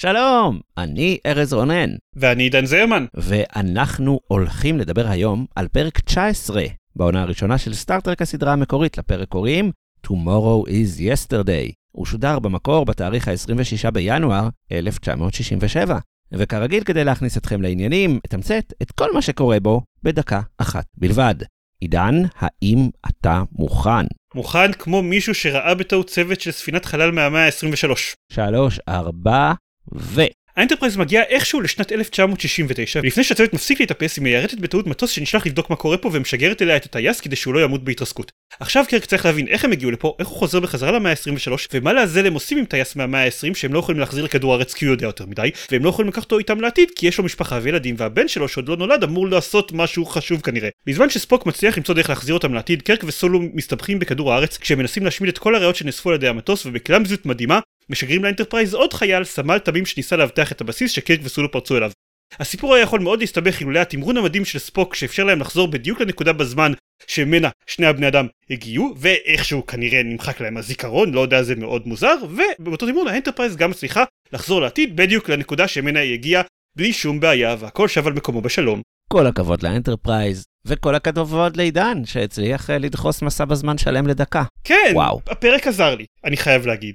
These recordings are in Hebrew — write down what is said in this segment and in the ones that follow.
שלום, אני ארז רונן, ואני עידן זרמן. ואנחנו הולכים לדבר היום על פרק 19 בעונה הראשונה של סטארט-טרק הסדרה המקורית, לפרק קוראים Tomorrow is Yesterday. הוא שודר במקור בתאריך ה-26 בינואר 1967. וכרגיל, כדי להכניס אתכם לעניינים, אתמצת את כל מה שקורה בו בדקה אחת בלבד. עידן, האם אתה מוכן? מוכן כמו מישהו שראה בטעות צוות של ספינת חלל מהמאה ה-23. שלוש, ארבע, ו... האנטרפרייז מגיע איכשהו לשנת 1969, ולפני שהצוות מפסיק להתאפס היא מיירטת בטעות מטוס שנשלח לבדוק מה קורה פה ומשגרת אליה את הטייס כדי שהוא לא ימות בהתרסקות. עכשיו קירק צריך להבין איך הם הגיעו לפה, איך הוא חוזר בחזרה למאה ה-23, ומה לעזאזל הם עושים עם טייס מהמאה ה-20 שהם לא יכולים להחזיר לכדור הארץ כי הוא יודע יותר מדי, והם לא יכולים לקחת אותו איתם לעתיד כי יש לו משפחה וילדים והבן שלו שעוד לא נולד אמור לעשות משהו חשוב כנראה. בזמן שספוק מצליח למצוא דרך להחזיר אותם לעתיד, קירק וסולו מסתבכים בכדור הארץ כשהם מנסים להשמיד את כל הראיות שנאספו על ידי המטוס ובקלאמזיות מדהימה משגרים לאנטרפרייז עוד חייל, סמל תמים שניסה לאבטח את הבסיס שקירק וסולו פרצו אליו. הסיפור היה יכול מאוד להסתבך אילולא התמרון המדהים של ספוק שאפשר להם לחזור בדיוק לנקודה בזמן שממנה שני הבני אדם הגיעו ואיכשהו כנראה נמחק להם הזיכרון לא יודע זה מאוד מוזר ובאותו תמרון האנטרפרייז גם מצליחה לחזור לעתיד בדיוק לנקודה שממנה היא הגיעה בלי שום בעיה והכל שב על מקומו בשלום. כל הכבוד לאנטרפרייז, וכל הכבוד לעידן, שהצליח אה, לדחוס מסע בזמן שלם לדקה. כן, וואו. הפרק עזר לי, אני חייב להגיד.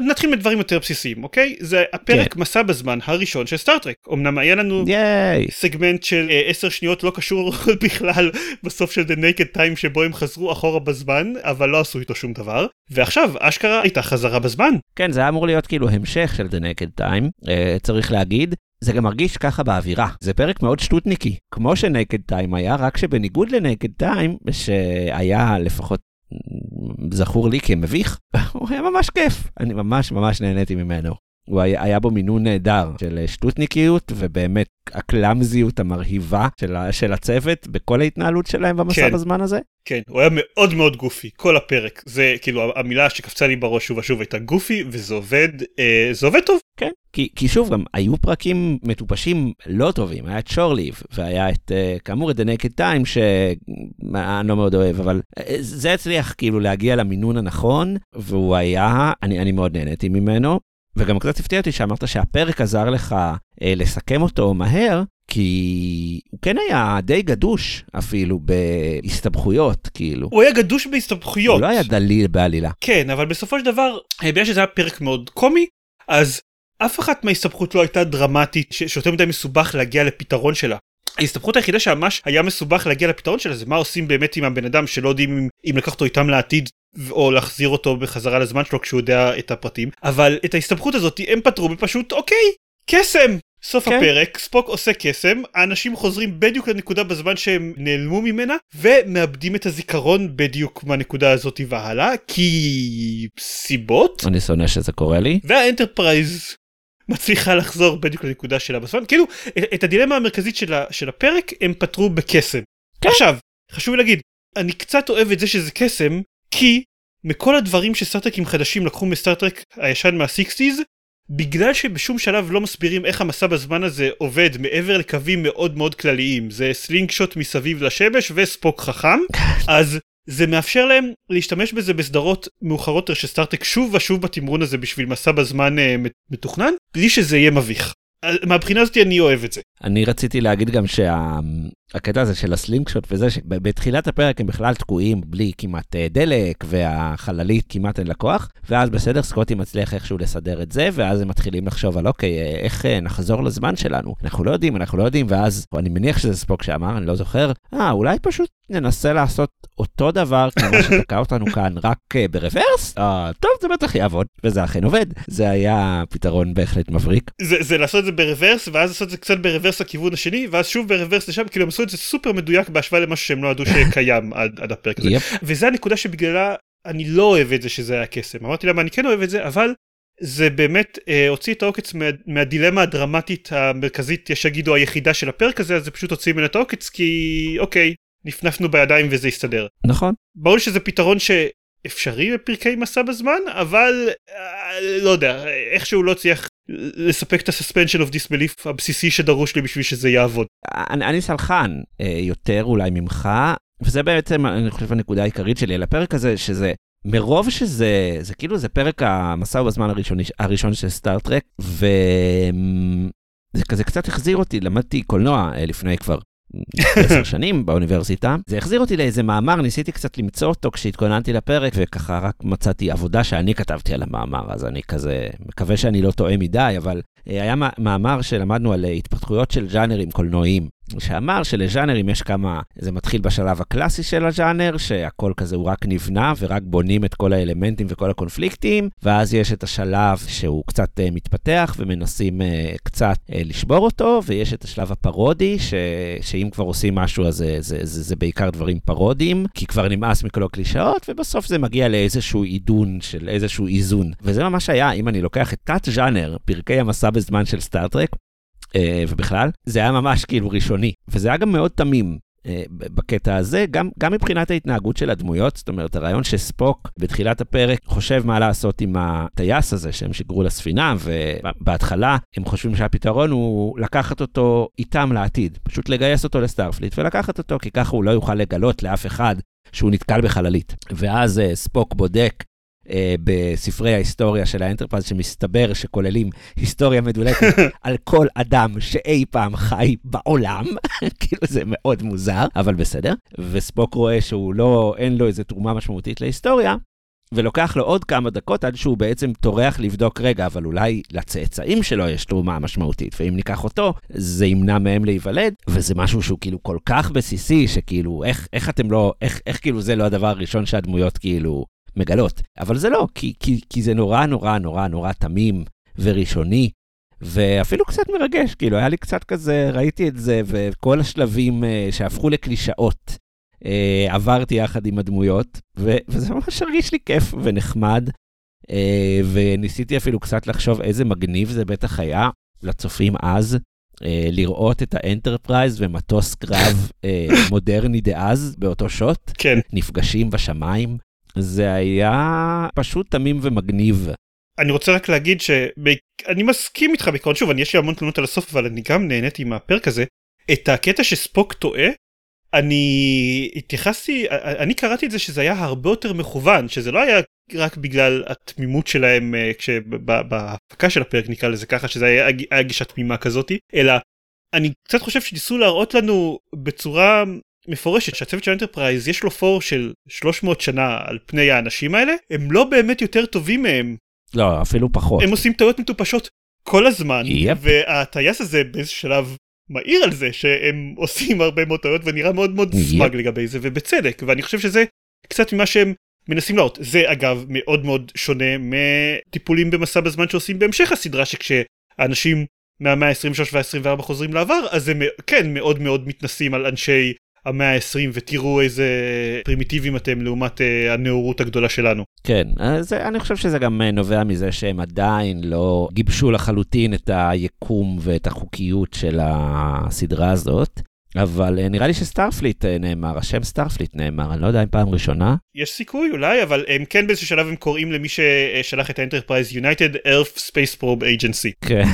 נתחיל מדברים יותר בסיסיים אוקיי זה הפרק כן. מסע בזמן הראשון של סטארטרק אמנם היה לנו ייי! סגמנט של אה, עשר שניות לא קשור בכלל בסוף של The Naked Time שבו הם חזרו אחורה בזמן אבל לא עשו איתו שום דבר ועכשיו אשכרה הייתה חזרה בזמן כן, זה היה אמור להיות כאילו המשך של The Naked Time, אה, צריך להגיד. זה גם מרגיש ככה באווירה. זה פרק מאוד שטותניקי, כמו ש-Naked Time היה, רק שבניגוד ל-Naked Time, שהיה לפחות זכור לי כמביך, הוא היה ממש כיף. אני ממש ממש נהניתי ממנו. הוא היה, היה בו מינון נהדר של שטותניקיות, ובאמת הקלאמזיות המרהיבה של, ה- של הצוות בכל ההתנהלות שלהם במסע כן. בזמן הזה. כן הוא היה מאוד מאוד גופי כל הפרק זה כאילו המילה שקפצה לי בראש שוב ושוב הייתה גופי וזה עובד אה, זה עובד טוב כן. כי, כי שוב, גם היו פרקים מטופשים לא טובים, היה את שורליב, והיה את, uh, כאמור, את The Naked Time, שאני לא מאוד אוהב, אבל uh, זה הצליח כאילו להגיע למינון הנכון, והוא היה, אני, אני מאוד נהניתי ממנו, וגם קצת הפתיע אותי שאמרת שהפרק עזר לך uh, לסכם אותו מהר, כי הוא כן היה די גדוש אפילו בהסתבכויות, כאילו. הוא היה גדוש בהסתבכויות הוא לא היה דליל בעלילה. כן אבל בסופו של דבר אה, בגלל שזה היה פרק מאוד קומי אז אף אחת מההסתבכות לא הייתה דרמטית שיותר מדי מסובך להגיע לפתרון שלה. ההסתבכות היחידה שממש היה מסובך להגיע לפתרון שלה זה מה עושים באמת עם הבן אדם שלא יודעים אם, אם לקחת אותו איתם לעתיד או להחזיר אותו בחזרה לזמן שלו כשהוא יודע את הפרטים אבל את ההסתבכות הזאת הם פתרו בפשוט אוקיי קסם סוף כן. הפרק ספוק עושה קסם האנשים חוזרים בדיוק לנקודה בזמן שהם נעלמו ממנה ומאבדים את הזיכרון בדיוק מהנקודה הזאת והלאה כי סיבות אני שונא שזה קורה לי. והאנטרפרייז מצליחה לחזור בדיוק לנקודה שלה בזמן כאילו את, הדילמה המרכזית של, ה, של הפרק הם פתרו בקסם. כן. עכשיו חשוב להגיד אני קצת אוהב את זה שזה קסם כי מכל הדברים שסטארטרקים חדשים לקחו מסטארטרק הישן מה-60's בגלל שבשום שלב לא מסבירים איך המסע בזמן הזה עובד מעבר לקווים מאוד מאוד כלליים זה slingshot מסביב לשמש וספוק חכם אז זה מאפשר להם להשתמש בזה בסדרות מאוחרות של סטארטרק שוב ושוב בתמרון הזה בשביל מסע בזמן אה, מתוכנן בלי שזה יהיה מביך. מהבחינה הזאת אני אוהב את זה. אני רציתי להגיד גם שהקטע הזה של ה slingshot וזה שבתחילת הפרק הם בכלל תקועים בלי כמעט אה, דלק והחללית כמעט אין לה כוח ואז בסדר סקוטי מצליח איכשהו לסדר את זה ואז הם מתחילים לחשוב על אוקיי אה, איך אה, נחזור לזמן שלנו? אנחנו לא יודעים אנחנו לא יודעים. ואז אני מניח שזה ספוק שאמר אני לא זוכר אה אולי פשוט ננסה לעשות אותו דבר כמו שתקע אותנו כאן רק ב reverse? אה, טוב זה בטח יעבוד. וזה אכן עובד. זה היה פתרון בהחלט מבריק. זה, זה לעשות זה ברוורס ואז לעשות את זה קצת ברוורס לכיוון השני ואז שוב ברוורס לשם כאילו הם עשו את זה סופר מדויק בהשוואה למשהו שהם לא ידעו שקיים עד, עד הפרק הזה. יפ. וזה הנקודה שבגללה אני לא אוהב את זה שזה היה קסם אמרתי למה אני כן אוהב את זה אבל זה באמת אה, הוציא את העוקץ מה, מהדילמה הדרמטית המרכזית, יש שיגידו היחידה של הפרק הזה, אז זה פשוט הוציא ממנו את העוקץ כי אוקיי, נפנפנו בידיים וזה יסתדר. נכון. ברור שזה פתרון שאפשרי בפרקי מסע בזמן, אבל אה, לא יודע, איכשהו לא הצליח לספק את ה-suspension of disbelief הבסיסי שדרוש לי בשביל שזה יעבוד. אני, אני סלחן אה, יותר אולי ממך, וזה בעצם, אני חושב, הנקודה העיקרית שלי על הפרק הזה, שזה מרוב שזה, זה כאילו זה פרק המסע בזמן הראשוני, הראשון של סטארט-טרק, וזה כזה קצת החזיר אותי, למדתי קולנוע אה, לפני כבר עשר שנים באוניברסיטה. זה החזיר אותי לאיזה מאמר, ניסיתי קצת למצוא אותו כשהתכוננתי לפרק, וככה רק מצאתי עבודה שאני כתבתי על המאמר, אז אני כזה מקווה שאני לא טועה מדי, אבל אה, היה מאמר שלמדנו על התפתחויות של ז'אנרים קולנועיים. שאמר שלז'אנרים יש כמה, זה מתחיל בשלב הקלאסי של הז'אנר, שהכל כזה הוא רק נבנה ורק בונים את כל האלמנטים וכל הקונפליקטים, ואז יש את השלב שהוא קצת uh, מתפתח ומנסים uh, קצת uh, לשבור אותו, ויש את השלב הפרודי, ש, שאם כבר עושים משהו אז זה, זה, זה, זה בעיקר דברים פרודיים, כי כבר נמאס מכל הקלישאות, ובסוף זה מגיע לאיזשהו עידון של איזשהו איזון. וזה ממש היה, אם אני לוקח את תת-ז'אנר, פרקי המסע בזמן של סטאר-טרק, ובכלל, זה היה ממש כאילו ראשוני, וזה היה גם מאוד תמים. אה, בקטע הזה, גם, גם מבחינת ההתנהגות של הדמויות, זאת אומרת, הרעיון שספוק בתחילת הפרק חושב מה לעשות עם הטייס הזה שהם שיגרו לספינה, ובהתחלה הם חושבים שהפתרון הוא לקחת אותו איתם לעתיד, פשוט לגייס אותו לסטארפליט ולקחת אותו, כי ככה הוא לא יוכל לגלות לאף אחד שהוא נתקל בחללית. ואז אה, ספוק בודק אה, בספרי ההיסטוריה של האנטרפרייז, שמסתבר שכוללים היסטוריה מדולקת על כל אדם שאי פעם חי בעולם, כאילו זה מאוד מוזר, אבל בסדר. וספוק רואה שהוא לא, אין לו איזה תרומה משמעותית להיסטוריה, ולוקח לו עוד כמה דקות עד שהוא בעצם טורח לבדוק, רגע, אבל אולי לצאצאים שלו יש תרומה משמעותית, ואם ניקח אותו, זה ימנע מהם להיוולד, וזה משהו שהוא כאילו כל כך בסיסי, שכאילו, איך, איך אתם לא, איך, איך כאילו זה לא הדבר הראשון שהדמויות כאילו מגלות. אבל זה לא, כי, כי, כי זה נורא נורא נורא נורא תמים וראשוני, ואפילו קצת מרגש, כאילו, היה לי קצת כזה, ראיתי את זה, וכל השלבים uh, שהפכו לקלישאות, uh, עברתי יחד עם הדמויות, ו, וזה ממש הרגיש לי כיף ונחמד, uh, וניסיתי אפילו קצת לחשוב איזה מגניב זה בטח היה לצופים אז. Uh, לראות את האנטרפרייז ומטוס קרב uh, מודרני דאז באותו שוט, כן. נפגשים בשמיים, זה היה פשוט תמים ומגניב. אני רוצה רק להגיד שאני מסכים איתך בעיקרון שוב אני יש לי המון תלונות על הסוף אבל אני גם נהניתי מהפרק הזה את הקטע שספוק טועה אני התייחסתי אני קראתי את זה שזה היה הרבה יותר מכוון שזה לא היה רק בגלל התמימות שלהם אה, כשבהפקה של הפרק נקרא לזה ככה שזה היה, היה גישה תמימה כזאתי אלא אני קצת חושב שניסו להראות לנו בצורה מפורשת שהצוות של אנטרפרייז יש לו פור של 300 שנה על פני האנשים האלה הם לא באמת יותר טובים מהם. לא אפילו פחות. הם עושים טעויות מטופשות כל הזמן Yep. והטייס הזה באיזה שלב מעיר על זה שהם עושים הרבה מאוד טעויות ונראה מאוד מאוד smug לגבי זה ובצדק ואני חושב שזה קצת ממה שהם מנסים להראות זה אגב מאוד מאוד שונה מטיפולים במסע בזמן שעושים בהמשך הסדרה שכשאנשים מהמאה ה-23 וה-24 חוזרים לעבר אז הם כן מאוד מאוד מתנשאים על אנשי המאה ה-20 ותראו איזה פרימיטיביים אתם לעומת uh, הנאורות הגדולה שלנו. כן, אז אני חושב שזה גם אה, נובע מזה שהם עדיין לא גיבשו לחלוטין את היקום ואת החוקיות של הסדרה הזאת. אבל אה, נראה לי שסטארפליט נאמר, השם סטארפליט נאמר, אני לא יודע אם פעם ראשונה. יש סיכוי אולי, אבל הם כן באיזשהו שלב הם קוראים למי ששלח את האנטרפרייז United Earth Space Probe Agency. כן,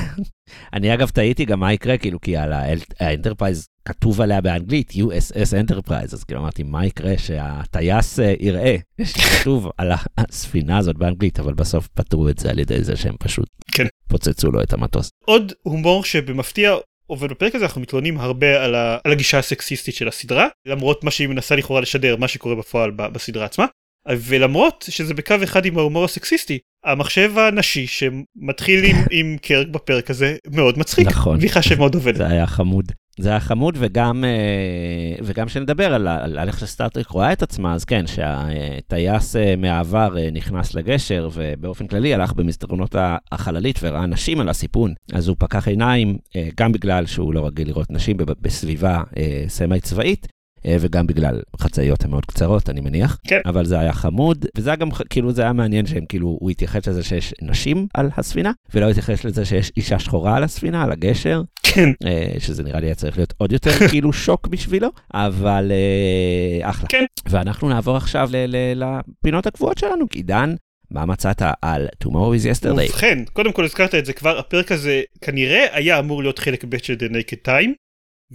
אני אגב תהיתי גם מה יקרה, כאילו, כי על האנטרפרייז כתוב עליה באנגלית USS Enterprise, אז כאילו אמרתי, מה יקרה שהטייס אה, יראה שכתוב על הספינה הזאת באנגלית, אבל בסוף פתרו את זה על ידי זה שהם פשוט כן. פוצצו לו את המטוס. עוד הומור שבמפתיע עובד בפרק הזה אנחנו מתלוננים הרבה על, ה, על הגישה הסקסיסטית של הסדרה למרות מה שהיא מנסה לכאורה לשדר מה שקורה בפועל בסדרה עצמה ולמרות שזה בקו אחד עם ההומור הסקסיסטי המחשב הנשי שמתחיל עם, עם קרק בפרק הזה מאוד מצחיק. נכון. לי חשב מאוד עובד. זה היה חמוד. זה היה חמוד וגם, אה, וגם שנדבר על, על, על איך שסטארטריק רואה את עצמה, אז כן, שהטייס אה, מהעבר אה, נכנס לגשר ובאופן כללי הלך במסדרונות החללית וראה נשים על הסיפון, אז הוא פקח עיניים, גם בגלל שהוא לא רגיל לראות נשים בסביבה סמי צבאית, אה, וגם בגלל חצאיות המאוד קצרות, אני מניח. כן. אבל זה היה חמוד, וזה היה גם, כאילו, זה היה מעניין שהם כאילו, הוא התייחס לזה שיש נשים על הספינה, ולא התייחס לזה שיש אישה שחורה על הספינה, על הגשר, כן. אה, שזה נראה לי היה צריך להיות עוד יותר כאילו שוק בשבילו, אבל אה, אחלה. כן. ואנחנו נעבור עכשיו לפינות הקבועות שלנו. עידן, מה מצאת על Tomorrow is Yesterday? ובכן, קודם כל הזכרת את זה כבר, הפרק הזה כנראה היה אמור להיות חלק ב' של The Naked Time,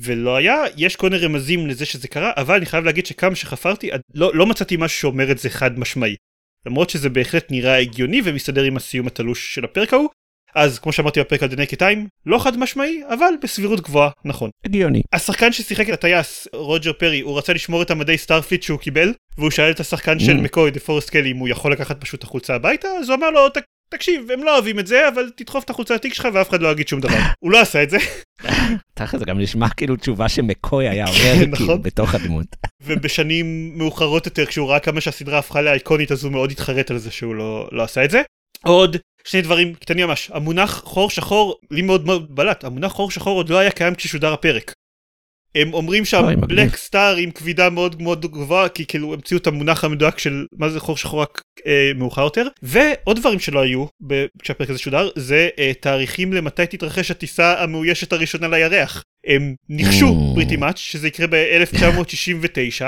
ולא היה, יש כל מיני רמזים לזה שזה קרה, אבל אני חייב להגיד שכמה שחפרתי, לא, לא מצאתי משהו שאומר את זה חד משמעי. למרות שזה בהחלט נראה הגיוני ומסתדר עם הסיום התלוש של הפרק ההוא, אז כמו שאמרתי בפרק על The Naked Time, לא חד משמעי, אבל בסבירות גבוהה, נכון. הגיוני. השחקן ששיחק את הטייס, רוג'ר פרי, הוא רצה לשמור את המדי סטארפליט שהוא קיבל, והוא שאל את השחקן של Mm. מקוי, דפורסט קלי, אם הוא יכול לקחת פשוט החולצה הביתה, אז הוא אמר לו, "ת- תקשיב, הם לא אוהבים את זה, אבל תדחוף את החולצה לתיק שלך ואף אחד לא יגיד שום דבר. הוא לא עשה את זה, תכף זה גם נשמע כאילו תשובה שמקוי היה אומר, נכון. כאילו, בתוך הדמות. ובשנים מאוחרות יותר, כשהוא ראה כמה שהסדרה הפכה לאייקונית, אז הוא מאוד התחרט על זה שהוא לא, לא עשה את זה. עוד שני דברים קטנים ממש, המונח חור שחור, לי מאוד מאוד בלט, המונח חור שחור עוד לא היה קיים כששודר הפרק. הם אומרים שם. בלק סטאר עם כבידה מאוד מאוד גבוהה כי כאילו המציאו את המונח המדויק של מה זה חור שחור רק אה, מאוחר יותר ועוד דברים שלא היו ב- כשהפרק הזה שודר זה אה, תאריכים למתי תתרחש הטיסה המאוישת הראשונה לירח. הם ניחשו. פריטי מאץ' שזה יקרה ב-1969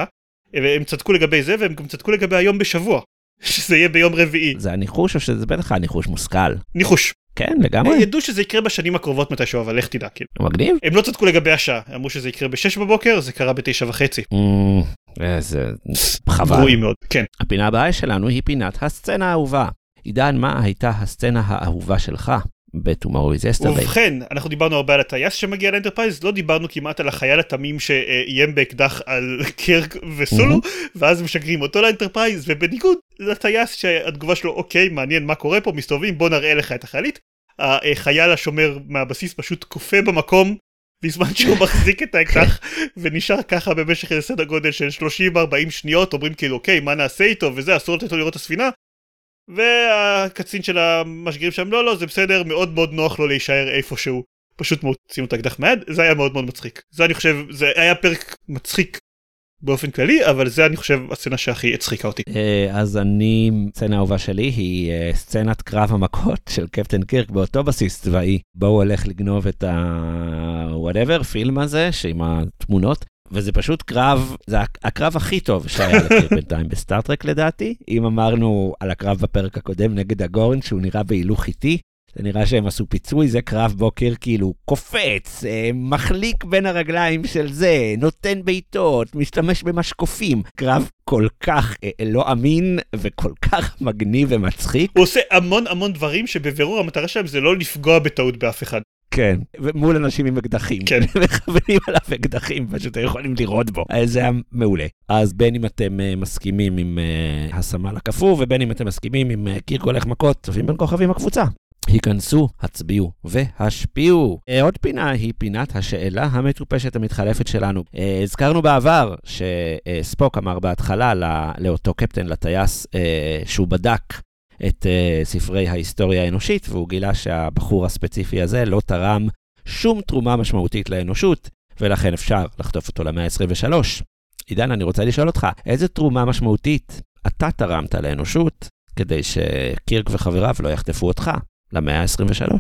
והם צדקו לגבי זה והם גם צדקו לגבי היום בשבוע שזה יהיה ביום רביעי זה הניחוש או שזה בטח היה ניחוש מושכל? ניחוש כן, לגמרי. ידעו שזה יקרה בשנים הקרובות מתישהו אבל לך תדע כאילו. מגניב. הם לא צדקו לגבי השעה אמרו שזה יקרה ב-6 בבוקר זה קרה ב-9 וחצי. אמ, איזה חבל. גרועים מאוד כן. הפינה הבאה שלנו היא פינת הסצנה האהובה. עידן, מה הייתה הסצנה האהובה שלך ב-Tomorrow is Yesterday? ובכן אנחנו דיברנו הרבה על הטייס שמגיע לאנטרפרייז לא דיברנו כמעט על החייל התמים שאיים באקדח על קירק וסולו ואז משגרים אותו לאנטרפרייז ובניגוד לטייס שהתגובה שלו אוקיי מעניין מה קורה פה מסתובבים בוא נראה לך את החללית. החייל השומר מהבסיס פשוט קופא במקום בזמן שהוא מחזיק את האקדח ונשאר ככה במשך סדר גודל של 30-40 שניות אומרים כאילו אוקיי מה נעשה איתו וזה אסור לתת לו לראות את הספינה. והקצין של המשגרים שם לא לא זה בסדר מאוד מאוד נוח לו להישאר איפשהו. פשוט מוציאים את האקדח מהיד זה היה מאוד מאוד מצחיק. זה אני חושב זה היה פרק מצחיק באופן כללי אבל זה אני חושב הסצנה שהכי הצחיקה אותי. אה, אז אני, סצנה האהובה שלי היא אה, סצנת קרב המכות של קפטן קירק באותו בסיס צבאי, בו הוא הולך לגנוב את ה-whatever, פילם הזה, שעם התמונות, וזה פשוט קרב, זה הק- הקרב הכי טוב שהיה לקירק בינתיים בסטארט-טרק לדעתי. אם אמרנו על הקרב בפרק הקודם נגד הגורן, שהוא נראה בהילוך איטי, זה נראה שהם עשו פיצוי, זה קרב בו קירק כאילו קופץ, אה, מחליק בין הרגליים של זה, נותן בעיטות, משתמש במשקופים. קרב כל כך אה, לא אמין וכל כך מגניב ומצחיק. הוא עושה המון המון דברים שבבירור המטרה שלהם זה לא לפגוע בטעות באף אחד. כן. ומול אנשים עם אקדחים. כן. מכוונים עליו אקדחים, פשוט יכולים לירות בו. אז זה היה מעולה. אז בין אם אתם אה, מסכימים עם אה, הסמל הקפוא, ובין אם אתם מסכימים עם אה, קירק הולך מכות, צופים בין כוכבים הקבוצה. היכנסו, הצביעו והשפיעו. אה, עוד פינה היא פינת השאלה המטופשת המתחלפת שלנו. אה, הזכרנו בעבר שספוק אמר בהתחלה לא- לאותו קפטן, לטייס, אה, שהוא בדק את uh, ספרי ההיסטוריה האנושית, והוא גילה שהבחור הספציפי הזה לא תרם שום תרומה משמעותית לאנושות, ולכן אפשר לחטוף אותו למאה ה-23. עידן, אני רוצה לשאול אותך, איזה תרומה משמעותית אתה תרמת לאנושות כדי שקירק וחבריו לא יחטפו אותך למאה ה-23?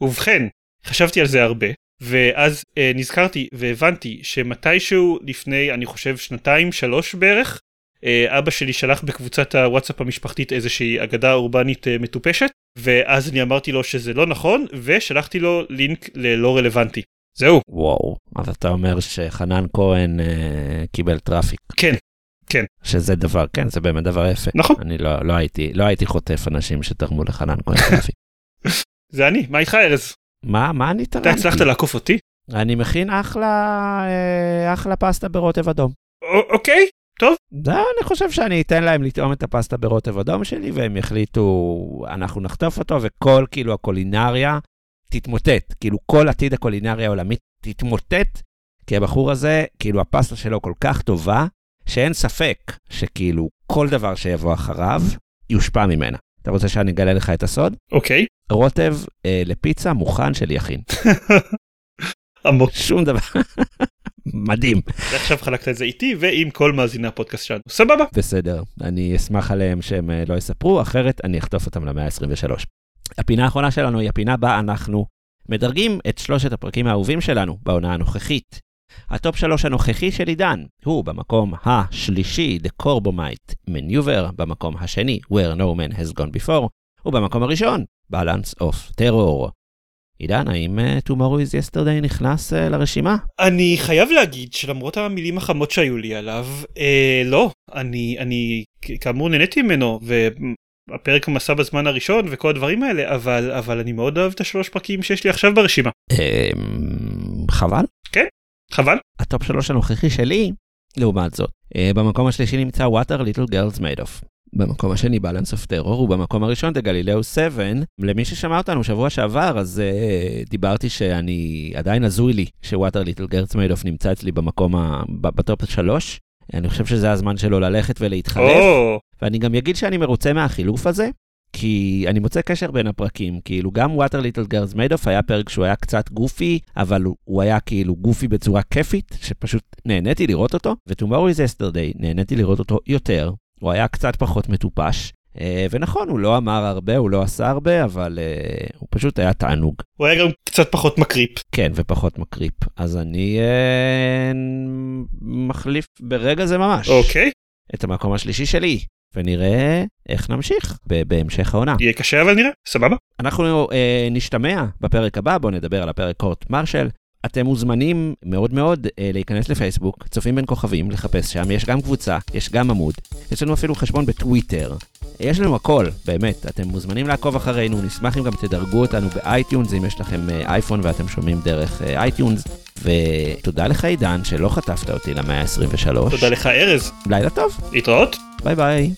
ובכן, חשבתי על זה הרבה, ואז אה, נזכרתי והבנתי שמתישהו לפני, אני חושב, שנתיים, שלוש בערך, אבא שלי שלח בקבוצת הוואטסאפ המשפחתית איזושהי אגדה אורבנית אה, מטופשת, ואז אני אמרתי לו שזה לא נכון, ושלחתי לו לינק ללא רלוונטי. זהו. וואו, אז אתה אומר שחנן כהן אה, קיבל traffic. כן. שזה דבר, כן, זה באמת דבר יפה. נכון. אני לא, לא, הייתי, לא הייתי חוטף אנשים שתרמו לחנן כהן traffic. זה אני, מה איתך ארז? מה, מה אני תרמתי? אתה הצלחת לעקוף אותי? אני מכין אחלה, אה, אחלה פסטה ברוטב אדום. א- אוקיי, טוב. זה, אני חושב שאני אתן להם לטעום את הפסטה ברוטב אדום שלי, והם יחליטו, אנחנו נחטוף אותו, וכל כאילו הקולינריה תתמוטט. כאילו כל עתיד הקולינריה העולמית תתמוטט, כי הבחור הזה, כאילו הפסטה שלו כל כך טובה, שאין ספק שכאילו כל דבר שיבוא אחריו יושפע ממנה. אתה רוצה שאני אגלה לך את הסוד? אוקיי. רוטב אה, לפיצה מוכן של יכין. עמוק. שום דבר. מדהים. עכשיו חלקת את זה איתי ועם כל מאזיני הפודקאסט שלנו. סבבה. בסדר, אני אסמוך עליהם שהם אה, לא יספרו, אחרת אני אחטוף אותם למאה ה-23. הפינה האחרונה שלנו היא הפינה בה אנחנו מדרגים את שלושת הפרקים האהובים שלנו בעונה הנוכחית. הטופ שלוש הנוכחי של עידן הוא במקום השלישי, The Corbomite Maneuver, במקום השני, Where No Man Has Gone Before, ובמקום הראשון, Balance of Terror. עידן, האם אה, Tomorrow is Yesterday נכנס אה, לרשימה? אני חייב להגיד שלמרות המילים החמות שהיו לי עליו, אה, לא, אני, אני כאמור נהניתי ממנו, והפרק המסע בזמן הראשון וכל הדברים האלה, אבל, אבל אני מאוד אוהב את השלוש פרקים שיש לי עכשיו ברשימה. אמ, חבל. חבל. הטופ שלוש הנוכחי שלי, לעומת זאת, אה, במקום השלישי נמצא What Are Little Girls Made Of. במקום השני Balance of Terror, ובמקום הראשון The Galileo 7. למי ששמע אותנו שבוע שעבר, אז uh, דיברתי שאני עדיין הזוי לי Little Girls Made of נמצא אצלי במקום, ה... בטופ שלוש. אני חושב שזה הזמן שלו ללכת ולהתחלף. או, ואני גם אגיד שאני מרוצה מהחילוף הזה, כי אני מוצא קשר בין הפרקים, כאילו גם Water Little Girls Made of היה פרק שהוא היה קצת גופי, אבל הוא- הוא היה כאילו גופי בצורה כיפית, שפשוט נהניתי לראות אותו, ו-Tomorrow is Yesterday נהניתי לראות אותו יותר, הוא היה קצת פחות מטופש. אה, ונכון, הוא לא אמר הרבה, הוא לא עשה הרבה, אבל אה, הוא פשוט היה תענוג. הוא היה גם קצת פחות מקריפ. כן, ופחות מקריפ. אז אני אה, מחליף ברגע זה ממש אוקיי, את המקום השלישי שלי, ונראה איך נמשיך בהמשך העונה. יהיה קשה אבל נראה, סבבה. אנחנו אה, נשתמע בפרק הבא, בואו נדבר על הפרק קורט מרשל. אתם מוזמנים מאוד מאוד אה, להיכנס לפייסבוק, צופים בין כוכבים, לחפש שם, יש גם קבוצה, יש גם עמוד, יש לנו אפילו חשבון בטוויטר, יש לנו הכל, באמת, אתם מוזמנים לעקוב אחרינו, נשמח אם גם תדרגו אותנו ב iTunes, אם יש לכם אה, אייפון ואתם שומעים דרך אה, iTunes, ותודה לך עידן שלא חטפת אותי למאה ה-23. תודה לך ארז, לילה טוב, להתראות. ביי ביי.